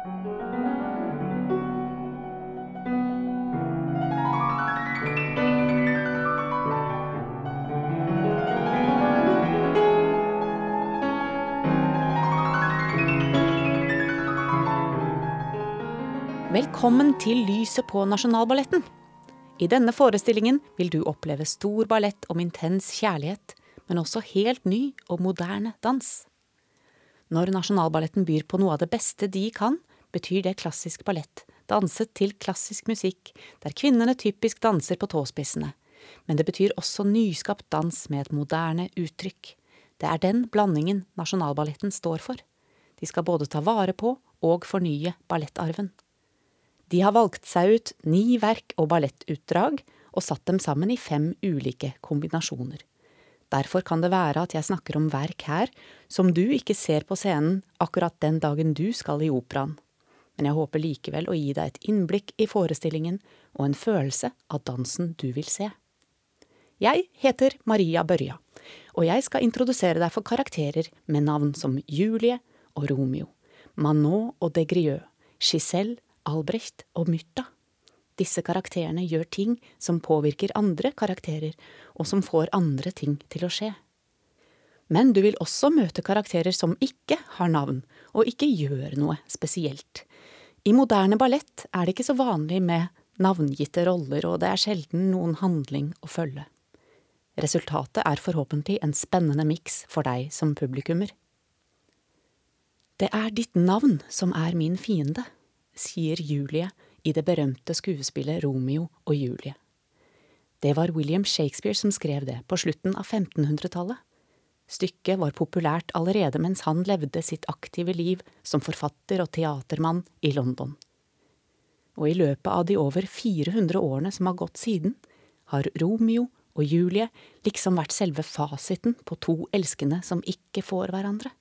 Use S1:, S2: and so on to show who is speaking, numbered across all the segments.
S1: Velkommen til Lyset på Nasjonalballetten. I denne forestillingen vil du oppleve stor ballett om intens kjærlighet, men også helt ny og moderne dans. Når Nasjonalballetten byr på noe av det beste de kan, betyr det klassisk ballett, danset til klassisk musikk, der kvinnene typisk danser på tåspissene. Men det betyr også nyskapt dans med et moderne uttrykk. Det er den blandingen Nasjonalballetten står for. De skal både ta vare på og fornye ballettarven. De har valgt seg ut ni verk og ballettutdrag og satt dem sammen i fem ulike kombinasjoner. Derfor kan det være at jeg snakker om verk her som du ikke ser på scenen akkurat den dagen du skal i operaen, men jeg håper likevel å gi deg et innblikk i forestillingen og en følelse av dansen du vil se. Jeg heter Maria Børja, og jeg skal introdusere deg for karakterer med navn som Julie og Romeo, Manot og Degrieux, Giselle Albrecht og Myrta. Disse karakterene gjør ting som påvirker andre karakterer, og som får andre ting til å skje. Men du vil også møte karakterer som ikke har navn, og ikke gjør noe spesielt. I moderne ballett er det ikke så vanlig med navngitte roller, og det er sjelden noen handling å følge. Resultatet er forhåpentlig en spennende miks for deg som publikummer. Det er ditt navn som er min fiende sier Julie i det berømte skuespillet Romeo og Julie. Det var William Shakespeare som skrev det på slutten av 1500-tallet. Stykket var populært allerede mens han levde sitt aktive liv som forfatter og teatermann i London. Og i løpet av de over 400 årene som har gått siden, har Romeo og Julie liksom vært selve fasiten på to elskende som ikke får hverandre.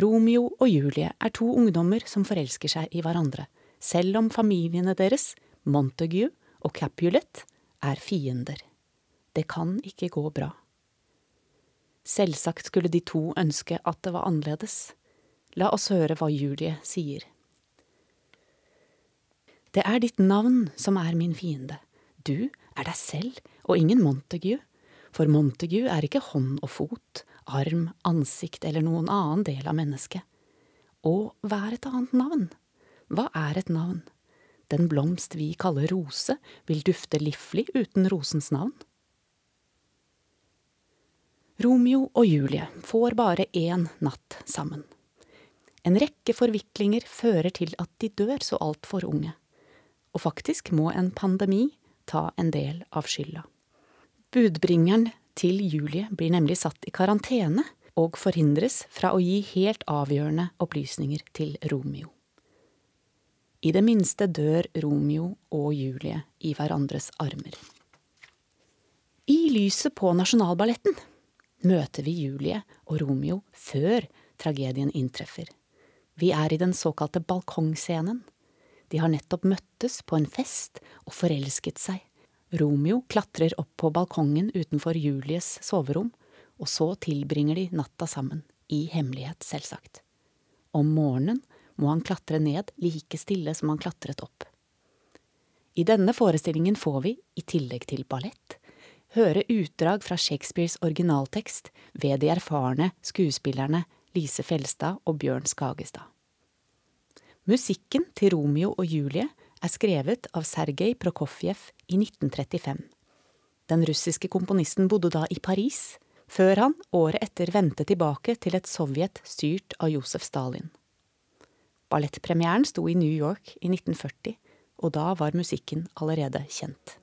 S1: Romeo og Julie er to ungdommer som forelsker seg i hverandre, selv om familiene deres, Montague og Capulet, er fiender. Det kan ikke gå bra. Selvsagt skulle de to ønske at det var annerledes. La oss høre hva Julie sier. Det er ditt navn som er min fiende. Du er deg selv og ingen Montague, for Montague er ikke hånd og fot, arm, ansikt eller noen annen del av mennesket. Og hva er et annet navn? Hva er et navn? Den blomst vi kaller rose, vil dufte liflig uten rosens navn. Romeo og Julie får bare én natt sammen. En rekke forviklinger fører til at de dør så altfor unge. Og faktisk må en pandemi ta en del av skylda. Budbringeren til Julie blir nemlig satt i karantene og forhindres fra å gi helt avgjørende opplysninger til Romeo. I det minste dør Romeo og Julie i hverandres armer. I lyset på Nasjonalballetten møter vi Julie og Romeo før tragedien inntreffer. Vi er i den såkalte balkongscenen. De har nettopp møttes på en fest og forelsket seg Romeo klatrer opp på balkongen utenfor Julies soverom, og så tilbringer de natta sammen, i hemmelighet, selvsagt. Om morgenen må han klatre ned like stille som han klatret opp. I denne forestillingen får vi, i tillegg til ballett, høre utdrag fra Shakespeares originaltekst ved de erfarne skuespillerne Lise Felstad og Bjørn Skagestad. Musikken til Romeo og Julie er skrevet av Sergej Prokofjev i 1935. Den russiske komponisten bodde da i Paris, før han året etter vendte tilbake til et Sovjet styrt av Josef Stalin. Ballettpremieren sto i New York i 1940, og da var musikken allerede kjent.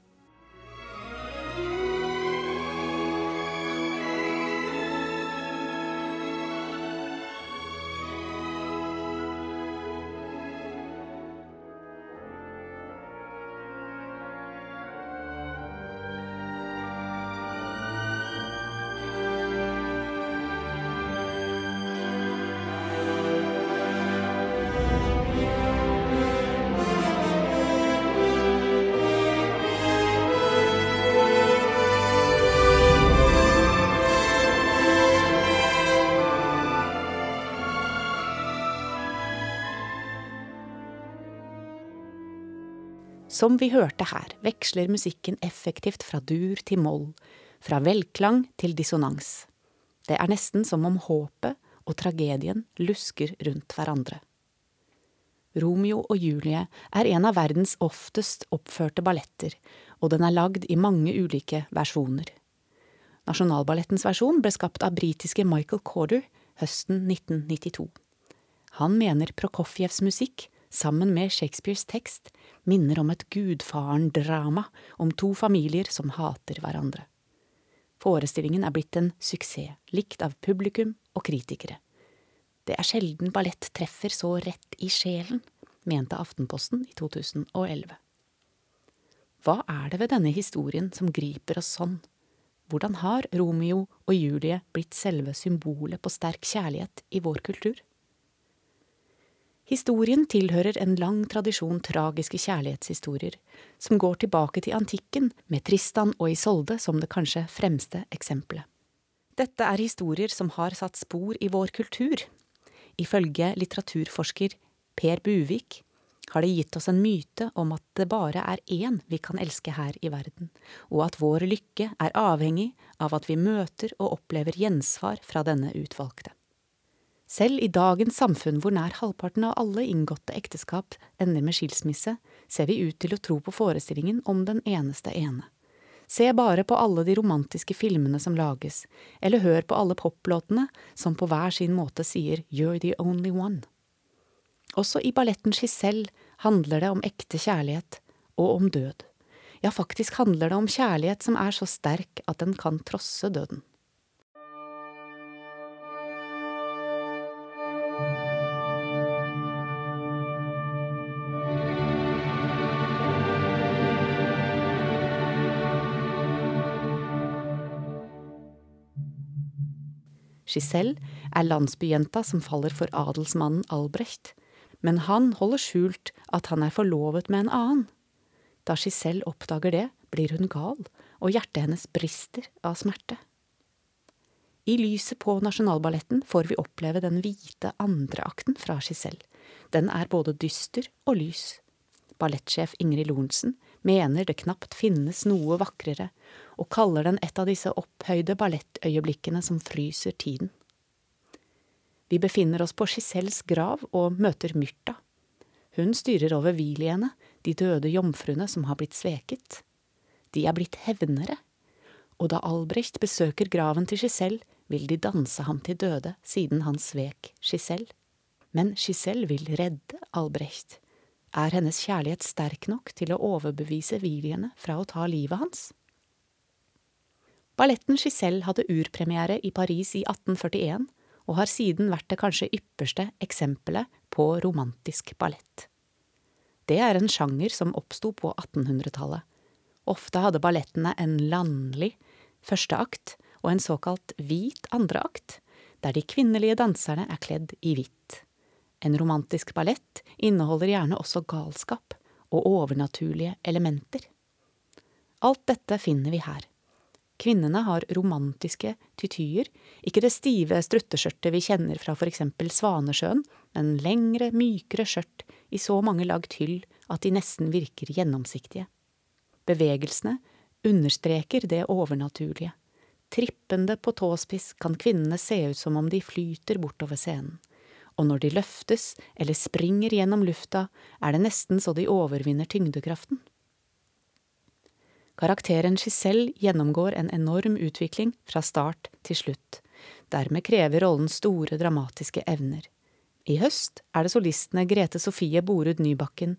S1: Som vi hørte her, veksler musikken effektivt fra dur til moll, fra velklang til dissonans. Det er nesten som om håpet og tragedien lusker rundt hverandre. Romeo og Julie er en av verdens oftest oppførte balletter, og den er lagd i mange ulike versjoner. Nasjonalballettens versjon ble skapt av britiske Michael Corder høsten 1992. Han mener Prokofjevs musikk, sammen med Shakespeares tekst, minner om et gudfaren-drama om to familier som hater hverandre. Forestillingen er blitt en suksess, likt av publikum og kritikere. Det er sjelden ballett treffer så rett i sjelen, mente Aftenposten i 2011. Hva er det ved denne historien som griper oss sånn? Hvordan har Romeo og Julie blitt selve symbolet på sterk kjærlighet i vår kultur? Historien tilhører en lang tradisjon tragiske kjærlighetshistorier, som går tilbake til antikken, med Tristan og Isolde som det kanskje fremste eksempelet. Dette er historier som har satt spor i vår kultur. Ifølge litteraturforsker Per Buvik har det gitt oss en myte om at det bare er én vi kan elske her i verden, og at vår lykke er avhengig av at vi møter og opplever gjensvar fra denne utvalgte. Selv i dagens samfunn hvor nær halvparten av alle inngåtte ekteskap ender med skilsmisse, ser vi ut til å tro på forestillingen om den eneste ene. Se bare på alle de romantiske filmene som lages, eller hør på alle poplåtene som på hver sin måte sier You're the only one. Også i balletten Giselle handler det om ekte kjærlighet, og om død. Ja, faktisk handler det om kjærlighet som er så sterk at den kan trosse døden. Giselle er landsbyjenta som faller for adelsmannen Albrecht, men han holder skjult at han er forlovet med en annen. Da Giselle oppdager det, blir hun gal, og hjertet hennes brister av smerte. I lyset på Nasjonalballetten får vi oppleve den hvite andreakten fra Giselle. Den er både dyster og lys. Ballettsjef Ingrid Lorentzen mener det knapt finnes noe vakrere, og kaller den et av disse opphøyde ballettøyeblikkene som fryser tiden. Vi befinner oss på Giselles grav og møter Myrta. Hun styrer over Viliene, de døde jomfruene som har blitt sveket. De er blitt hevnere, og da Albrecht besøker graven til Giselle, vil de danse ham til døde siden han svek Giselle. Men Giselle vil redde Albrecht. Er hennes kjærlighet sterk nok til å overbevise Viliene fra å ta livet hans? Balletten Giselle hadde urpremiere i Paris i 1841, og har siden vært det kanskje ypperste eksempelet på romantisk ballett. Det er en sjanger som oppsto på 1800-tallet. Ofte hadde ballettene en landlig første akt og en såkalt hvit andre akt, der de kvinnelige danserne er kledd i hvitt. En romantisk ballett inneholder gjerne også galskap og overnaturlige elementer. Alt dette finner vi her. Kvinnene har romantiske tytyer, ikke det stive strutteskjørtet vi kjenner fra for eksempel Svanesjøen, men lengre, mykere skjørt i så mange lag tyll at de nesten virker gjennomsiktige. Bevegelsene understreker det overnaturlige. Trippende på tåspiss kan kvinnene se ut som om de flyter bortover scenen, og når de løftes eller springer gjennom lufta, er det nesten så de overvinner tyngdekraften. Karakteren Giselle gjennomgår en enorm utvikling fra start til slutt. Dermed krever rollen store dramatiske evner. I høst er det solistene Grete Sofie Borud Nybakken,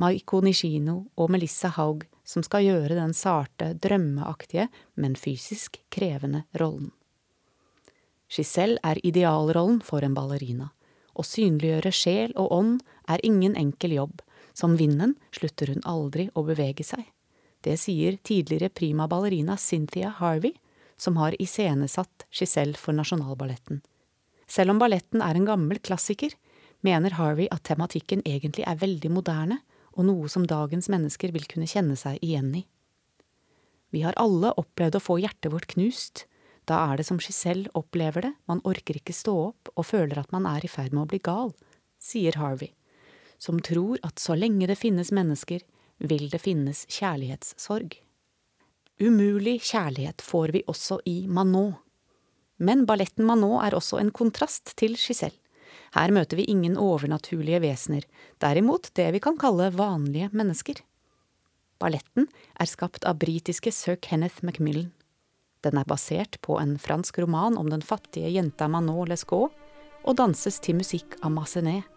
S1: Maiko Nishino og Melissa Haug som skal gjøre den sarte, drømmeaktige, men fysisk krevende rollen. Giselle er idealrollen for en ballerina. Å synliggjøre sjel og ånd er ingen enkel jobb. Som vinden slutter hun aldri å bevege seg. Det sier tidligere prima ballerina Cynthia Harvey, som har iscenesatt Giselle for Nasjonalballetten. Selv om balletten er en gammel klassiker, mener Harvey at tematikken egentlig er veldig moderne, og noe som dagens mennesker vil kunne kjenne seg igjen i. Vi har alle opplevd å få hjertet vårt knust. Da er det som Giselle opplever det, man orker ikke stå opp og føler at man er i ferd med å bli gal, sier Harvey, som tror at så lenge det finnes mennesker, vil det finnes kjærlighetssorg. Umulig kjærlighet får vi også i Manot. Men balletten Manot er også en kontrast til Giselle. Her møter vi ingen overnaturlige vesener, derimot det vi kan kalle vanlige mennesker. Balletten er skapt av britiske sir Kenneth Macmillan. Den er basert på en fransk roman om den fattige jenta Manot Lescaut, og danses til musikk av Massenet.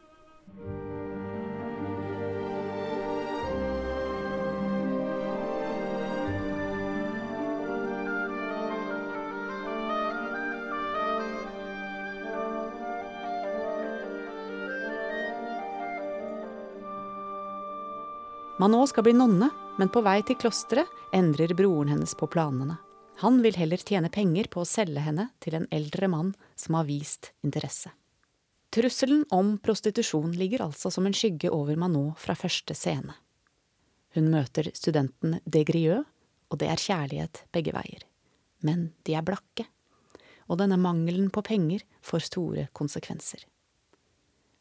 S1: Manot skal bli nonne, men på vei til klosteret endrer broren hennes på planene. Han vil heller tjene penger på å selge henne til en eldre mann som har vist interesse. Trusselen om prostitusjon ligger altså som en skygge over Manot fra første scene. Hun møter studenten Desgrieux, og det er kjærlighet begge veier. Men de er blakke, og denne mangelen på penger får store konsekvenser.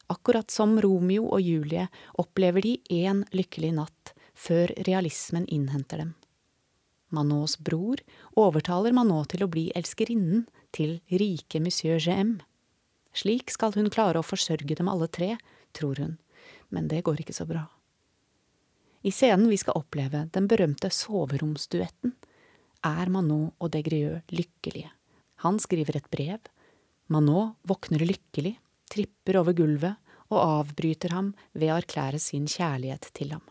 S1: Akkurat som Romeo og Julie opplever de én lykkelig natt før realismen innhenter dem. Manots bror overtaler Manot til å bli elskerinnen til rike monsieur GM. Slik skal hun klare å forsørge dem alle tre, tror hun, men det går ikke så bra. I scenen vi skal oppleve, den berømte soveromsduetten, er Manot og Degrieux lykkelige. Han skriver et brev. Manot våkner lykkelig tripper over gulvet og avbryter ham ved å erklære sin kjærlighet til ham.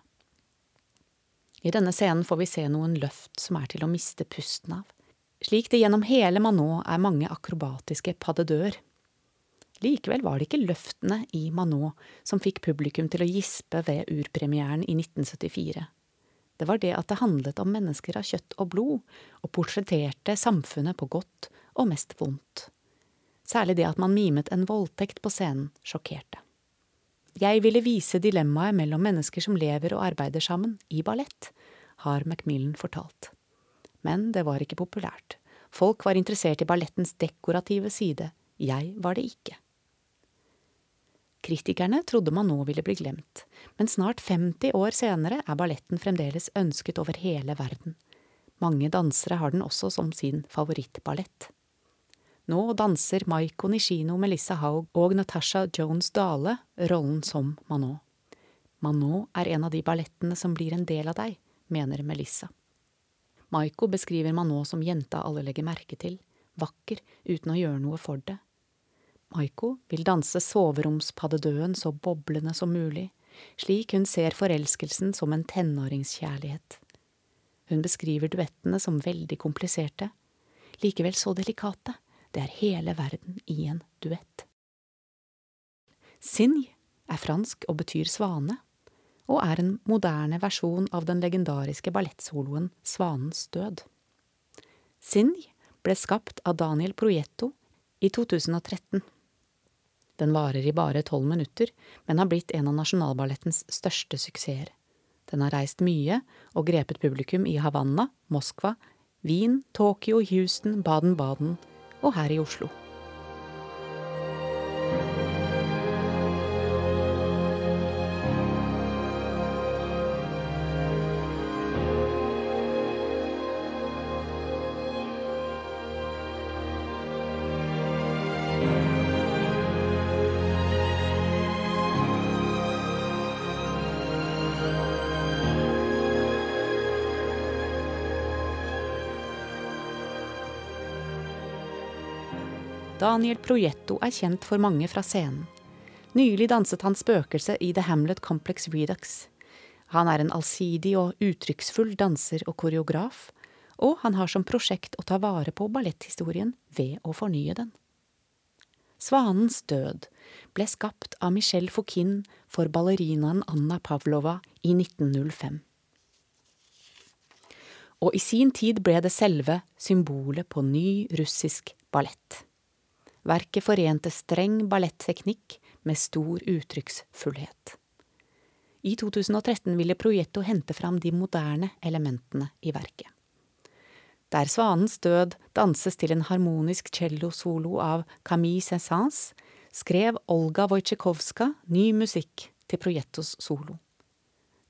S1: I denne scenen får vi se noen løft som er til å miste pusten av, slik det gjennom hele Manon er mange akrobatiske pas. Likevel var det ikke løftene i Manon som fikk publikum til å gispe ved urpremieren i 1974. Det var det at det handlet om mennesker av kjøtt og blod, og portretterte samfunnet på godt og mest vondt. Særlig det at man mimet en voldtekt på scenen, sjokkerte. Jeg ville vise dilemmaet mellom mennesker som lever og arbeider sammen, i ballett, har Macmillan fortalt. Men det var ikke populært. Folk var interessert i ballettens dekorative side, jeg var det ikke. Kritikerne trodde man nå ville bli glemt, men snart 50 år senere er balletten fremdeles ønsket over hele verden. Mange dansere har den også som sin favorittballett. Nå danser Maiko Nishino, Melissa Haug og Natasha Jones Dale rollen som Manon. Manon er en av de ballettene som blir en del av deg, mener Melissa. Maiko beskriver Manon som jenta alle legger merke til, vakker uten å gjøre noe for det. Maiko vil danse soveromspaddedøen så boblende som mulig, slik hun ser forelskelsen som en tenåringskjærlighet. Hun beskriver duettene som veldig kompliserte, likevel så delikate det er hele verden i en duett. Sinj er fransk og betyr svane, og er en moderne versjon av den legendariske ballettsoloen Svanens død. Sinj ble skapt av Daniel Proietto i 2013. Den varer i bare tolv minutter, men har blitt en av Nasjonalballettens største suksesser. Den har reist mye og grepet publikum i Havanna, Moskva, Wien, Tokyo, Houston, Baden-Baden og her i Oslo. Daniel Proietto er kjent for mange fra scenen. Nylig danset han spøkelse i The Hamlet Complex Redux. Han er en allsidig og uttrykksfull danser og koreograf, og han har som prosjekt å ta vare på balletthistorien ved å fornye den. Svanens død ble skapt av Michel Fouquin for ballerinaen Anna Pavlova i 1905. Og i sin tid ble det selve symbolet på ny russisk ballett. Verket forente streng balletteknikk med stor uttrykksfullhet. I 2013 ville Proietto hente fram de moderne elementene i verket. Der Svanens død danses til en harmonisk cellosolo av Camille Saint-Saëns, skrev Olga Wojciechowska ny musikk til Proiettos solo.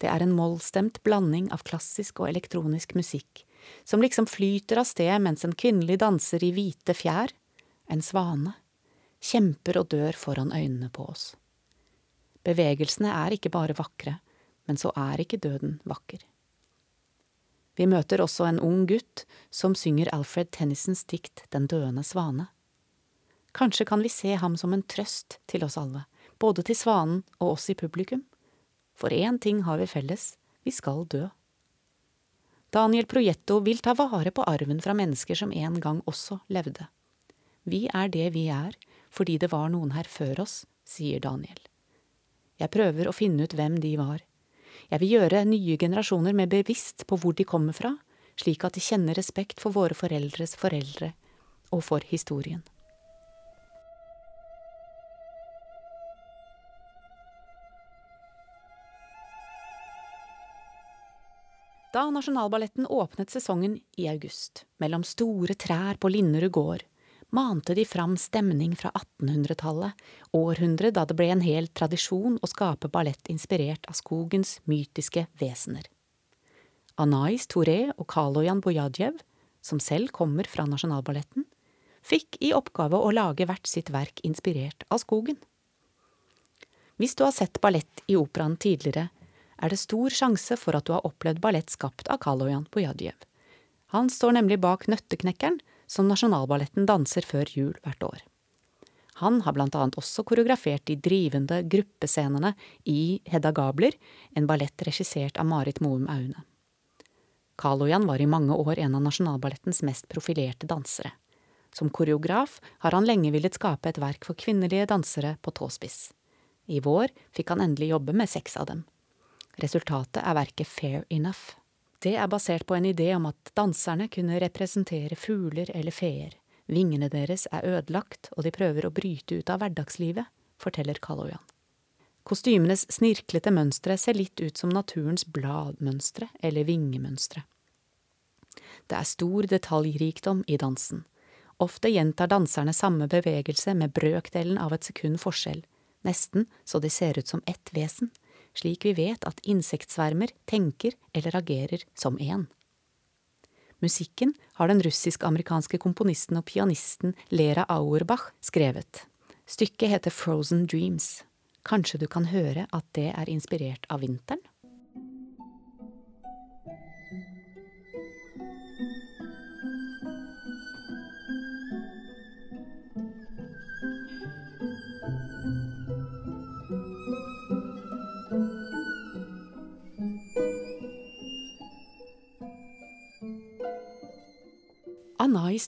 S1: Det er en mollstemt blanding av klassisk og elektronisk musikk, som liksom flyter av sted mens en kvinnelig danser i hvite fjær, en svane, kjemper og dør foran øynene på oss. Bevegelsene er ikke bare vakre, men så er ikke døden vakker. Vi møter også en ung gutt som synger Alfred Tennysons dikt Den døende svane. Kanskje kan vi se ham som en trøst til oss alle, både til svanen og oss i publikum. For én ting har vi felles, vi skal dø. Daniel Projetto vil ta vare på arven fra mennesker som en gang også levde. Vi er det vi er fordi det var noen her før oss, sier Daniel. Jeg prøver å finne ut hvem de var. Jeg vil gjøre nye generasjoner mer bevisst på hvor de kommer fra, slik at de kjenner respekt for våre foreldres foreldre og for historien. Da Nasjonalballetten åpnet sesongen i august, mellom store trær på Linderud gård, mante de fram stemning fra 1800-tallet, århundret da det ble en hel tradisjon å skape ballett inspirert av skogens mytiske vesener. Anais Touré og Kaloyan Bojadjev, som selv kommer fra Nasjonalballetten, fikk i oppgave å lage hvert sitt verk inspirert av skogen. Hvis du har sett ballett i operaen tidligere, er det stor sjanse for at du har opplevd ballett skapt av Kaloyan Bojadjev. Han står nemlig bak Nøtteknekkeren, som Nasjonalballetten danser før jul hvert år. Han har blant annet også koreografert de drivende gruppescenene i Hedda Gabler, en ballett regissert av Marit Moum Aune. Kaloyan var i mange år en av Nasjonalballettens mest profilerte dansere. Som koreograf har han lenge villet skape et verk for kvinnelige dansere på tåspiss. I vår fikk han endelig jobbe med seks av dem. Resultatet er verket Fair Enough. Det er basert på en idé om at danserne kunne representere fugler eller feer. Vingene deres er ødelagt, og de prøver å bryte ut av hverdagslivet, forteller Kaloyan. Kostymenes snirklete mønstre ser litt ut som naturens bladmønstre eller vingemønstre. Det er stor detaljrikdom i dansen. Ofte gjentar danserne samme bevegelse med brøkdelen av et sekund forskjell, nesten så de ser ut som ett vesen slik vi vet at insektsvermer tenker eller agerer som én. Musikken har den russisk-amerikanske komponisten og pianisten Lera Auerbach skrevet. Stykket heter Frozen Dreams. Kanskje du kan høre at det er inspirert av vinteren?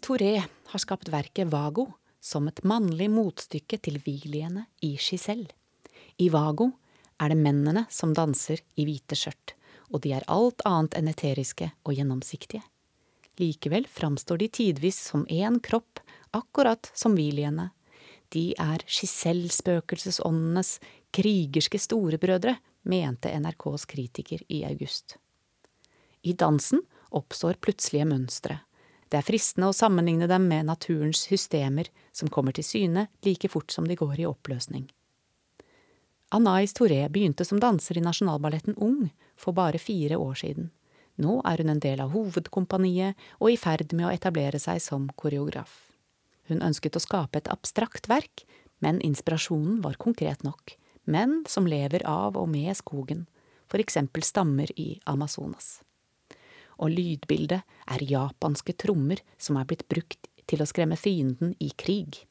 S1: Touré har skapt verket Vago som et mannlig motstykke til Viliene i Giselle. I Vago er det mennene som danser i hvite skjørt, og de er alt annet enn eteriske og gjennomsiktige. Likevel framstår de tidvis som én kropp, akkurat som Viliene. De er Giselle-spøkelsesåndenes krigerske storebrødre, mente NRKs kritiker i august. I dansen oppstår plutselige mønstre det er fristende å sammenligne dem med naturens systemer som kommer til syne like fort som de går i oppløsning. Anais Touré begynte som danser i Nasjonalballetten Ung for bare fire år siden. Nå er hun en del av hovedkompaniet og i ferd med å etablere seg som koreograf. Hun ønsket å skape et abstrakt verk, men inspirasjonen var konkret nok. Menn som lever av og med skogen, for eksempel stammer i Amazonas og lydbildet er japanske trommer som er blitt brukt til å skremme fienden i krig.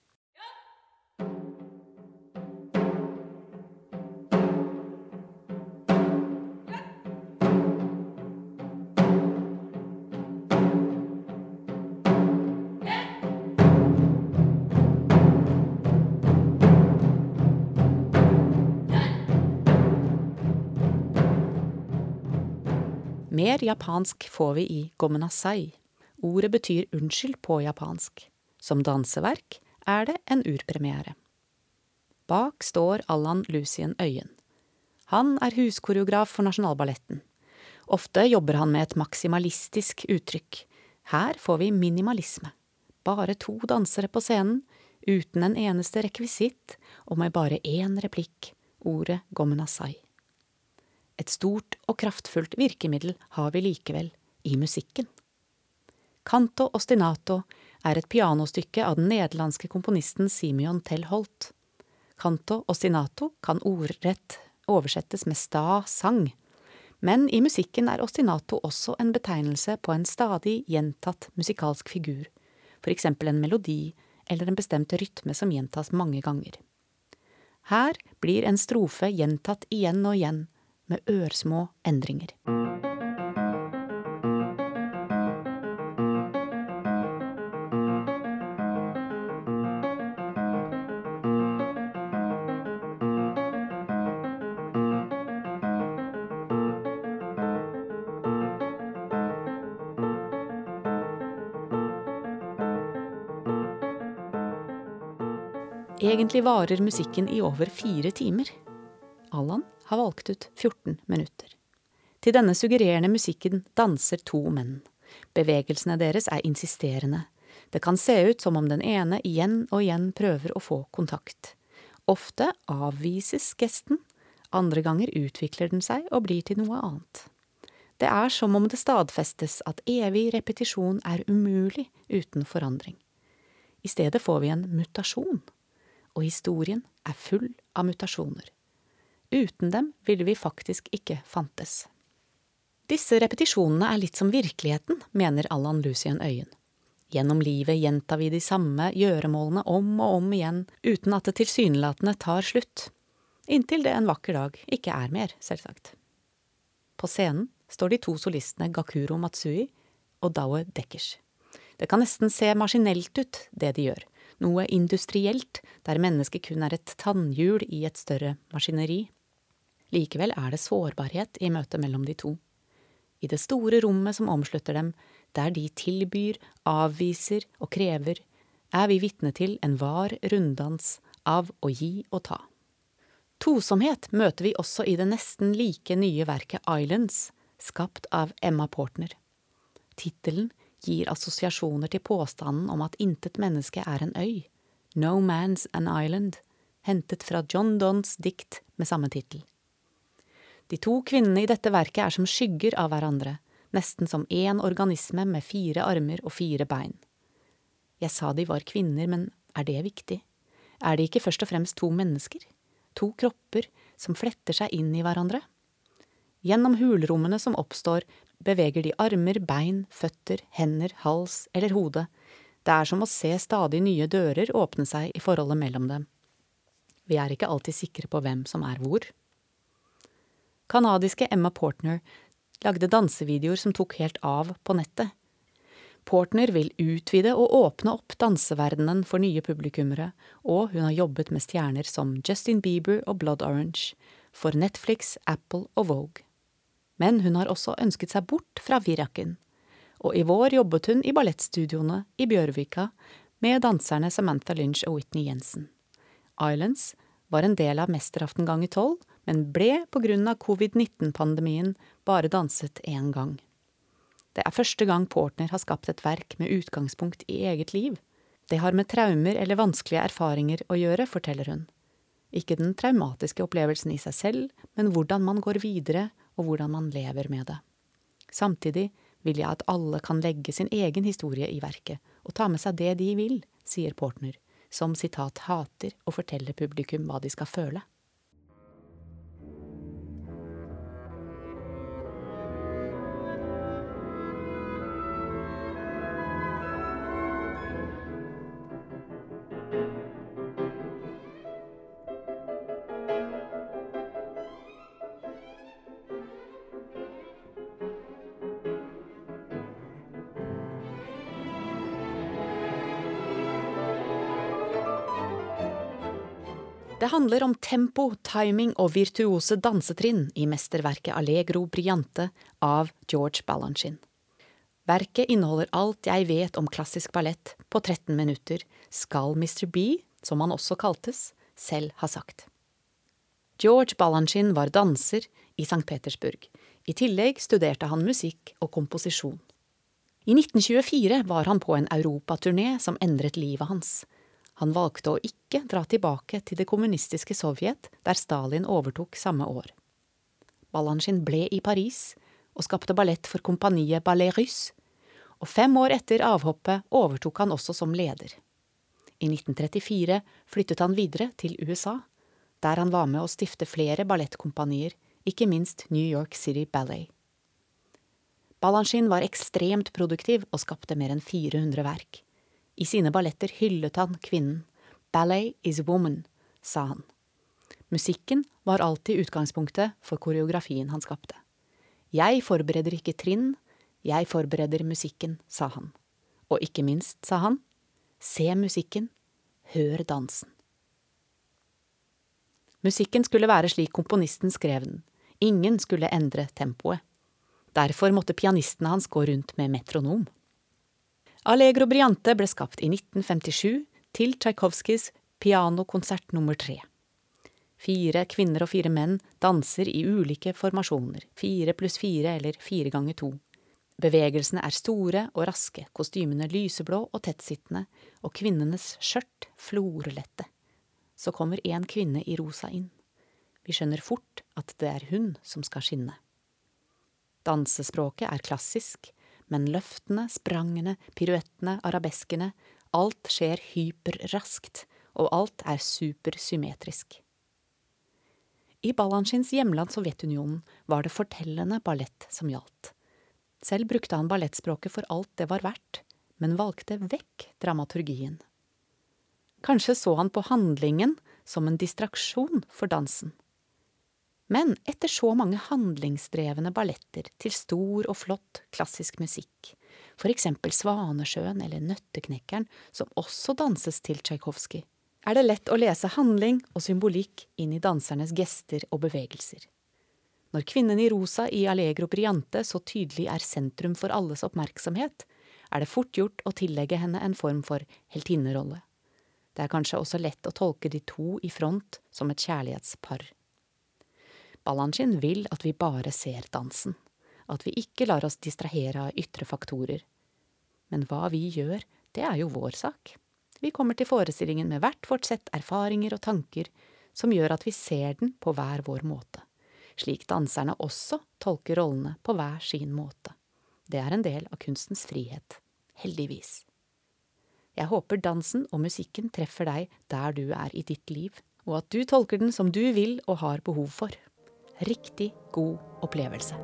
S1: Mer japansk får vi i gomenasai. Ordet betyr unnskyld på japansk. Som danseverk er det en urpremiere. Bak står Allan Lucien Øyen. Han er huskoreograf for Nasjonalballetten. Ofte jobber han med et maksimalistisk uttrykk. Her får vi minimalisme. Bare to dansere på scenen, uten en eneste rekvisitt, og med bare én replikk, ordet gomenasai. Et stort og kraftfullt virkemiddel har vi likevel i musikken. Canto ostinato er et pianostykke av den nederlandske komponisten Simeon Tell Holt. Canto ostinato kan ordrett oversettes med sta sang, men i musikken er ostinato også en betegnelse på en stadig gjentatt musikalsk figur, for eksempel en melodi eller en bestemt rytme som gjentas mange ganger. Her blir en strofe gjentatt igjen og igjen, med ørsmå endringer. Egentlig varer musikken i over fire timer. Allan har valgt ut 14 minutter. Til denne suggererende musikken danser to menn. Bevegelsene deres er insisterende. Det kan se ut som om den ene igjen og igjen prøver å få kontakt. Ofte avvises gesten, andre ganger utvikler den seg og blir til noe annet. Det er som om det stadfestes at evig repetisjon er umulig uten forandring. I stedet får vi en mutasjon og historien er full av mutasjoner. Uten dem ville vi faktisk ikke fantes. Disse repetisjonene er litt som virkeligheten, mener Allan Lucien Øyen. Gjennom livet gjentar vi de samme gjøremålene om og om igjen, uten at det tilsynelatende tar slutt. Inntil det en vakker dag ikke er mer, selvsagt. På scenen står de to solistene Gakuro Matsui og Daue Dekkers. Det kan nesten se maskinelt ut, det de gjør, noe industrielt, der mennesket kun er et tannhjul i et større maskineri. Likevel er det sårbarhet i møtet mellom de to. I det store rommet som omslutter dem, der de tilbyr, avviser og krever, er vi vitne til en var runddans av å gi og ta. Tosomhet møter vi også i det nesten like nye verket Islands, skapt av Emma Portner. Tittelen gir assosiasjoner til påstanden om at intet menneske er en øy, No Man's an Island, hentet fra John Donnes dikt med samme tittel. De to kvinnene i dette verket er som skygger av hverandre, nesten som én organisme med fire armer og fire bein. Jeg sa de var kvinner, men er det viktig? Er de ikke først og fremst to mennesker? To kropper som fletter seg inn i hverandre? Gjennom hulrommene som oppstår beveger de armer, bein, føtter, hender, hals eller hode. Det er som å se stadig nye dører åpne seg i forholdet mellom dem. Vi er ikke alltid sikre på hvem som er hvor. Kanadiske Emma Portner lagde dansevideoer som tok helt av på nettet. Portner vil utvide og åpne opp danseverdenen for nye publikummere, og hun har jobbet med stjerner som Justin Bieber og Blood Orange, for Netflix, Apple og Vogue men hun har også ønsket seg bort fra virakken, og i vår jobbet hun i ballettstudioene i Bjørvika med danserne Samantha Lynch og Whitney Jensen. Islands var en del av Mesteraften ganger tolv, men ble av covid-19-pandemien bare danset én gang. Det er første gang Portner har skapt et verk med utgangspunkt i eget liv. Det har med traumer eller vanskelige erfaringer å gjøre, forteller hun. Ikke den traumatiske opplevelsen i seg selv, men hvordan man går videre og hvordan man lever med det. Samtidig vil jeg at alle kan legge sin egen historie i verket, og ta med seg det de vil, sier Portner, som sitat hater å fortelle publikum hva de skal føle. Det handler om tempo, timing og virtuose dansetrinn i mesterverket Allegro Briante av George Balanchine. Verket inneholder alt jeg vet om klassisk ballett på 13 minutter, skal Mr. B, som han også kaltes, selv ha sagt. George Balanchine var danser i St. Petersburg. I tillegg studerte han musikk og komposisjon. I 1924 var han på en europaturné som endret livet hans. Han valgte å ikke dra tilbake til det kommunistiske Sovjet, der Stalin overtok samme år. Balanchine ble i Paris og skapte ballett for kompaniet Ballet Russe, og fem år etter avhoppet overtok han også som leder. I 1934 flyttet han videre til USA, der han var med å stifte flere ballettkompanier, ikke minst New York City Ballet. Balanchine var ekstremt produktiv og skapte mer enn 400 verk. I sine balletter hyllet han kvinnen. Ballet is woman, sa han. Musikken var alltid utgangspunktet for koreografien han skapte. Jeg forbereder ikke trinn, jeg forbereder musikken, sa han. Og ikke minst, sa han, se musikken, hør dansen. Musikken skulle være slik komponisten skrev den, ingen skulle endre tempoet. Derfor måtte pianistene hans gå rundt med metronom. Allegro Briante ble skapt i 1957 til Tsjajkovskijs pianokonsert nummer tre. Fire kvinner og fire menn danser i ulike formasjoner, fire pluss fire eller fire ganger to. Bevegelsene er store og raske, kostymene lyseblå og tettsittende, og kvinnenes skjørt florlette. Så kommer en kvinne i rosa inn. Vi skjønner fort at det er hun som skal skinne. Dansespråket er klassisk, men løftene, sprangene, piruettene, arabeskene, alt skjer hyperraskt, og alt er supersymmetrisk. I Balanchins hjemland Sovjetunionen var det fortellende ballett som gjaldt. Selv brukte han ballettspråket for alt det var verdt, men valgte vekk dramaturgien. Kanskje så han på handlingen som en distraksjon for dansen. Men etter så mange handlingsdrevne balletter til stor og flott klassisk musikk, for eksempel Svanesjøen eller Nøtteknekkeren, som også danses til Tsjajkovskij, er det lett å lese handling og symbolikk inn i dansernes gester og bevegelser. Når kvinnen i rosa i Allegro Briante så tydelig er sentrum for alles oppmerksomhet, er det fort gjort å tillegge henne en form for heltinnerolle. Det er kanskje også lett å tolke de to i front som et kjærlighetspar. Balanchine vil at vi bare ser dansen, at vi ikke lar oss distrahere av ytre faktorer. Men hva vi gjør, det er jo vår sak. Vi kommer til forestillingen med hvert vårt sett erfaringer og tanker som gjør at vi ser den på hver vår måte, slik danserne også tolker rollene på hver sin måte. Det er en del av kunstens frihet. Heldigvis. Jeg håper dansen og musikken treffer deg der du er i ditt liv, og at du tolker den som du vil og har behov for riktig god opplevelse.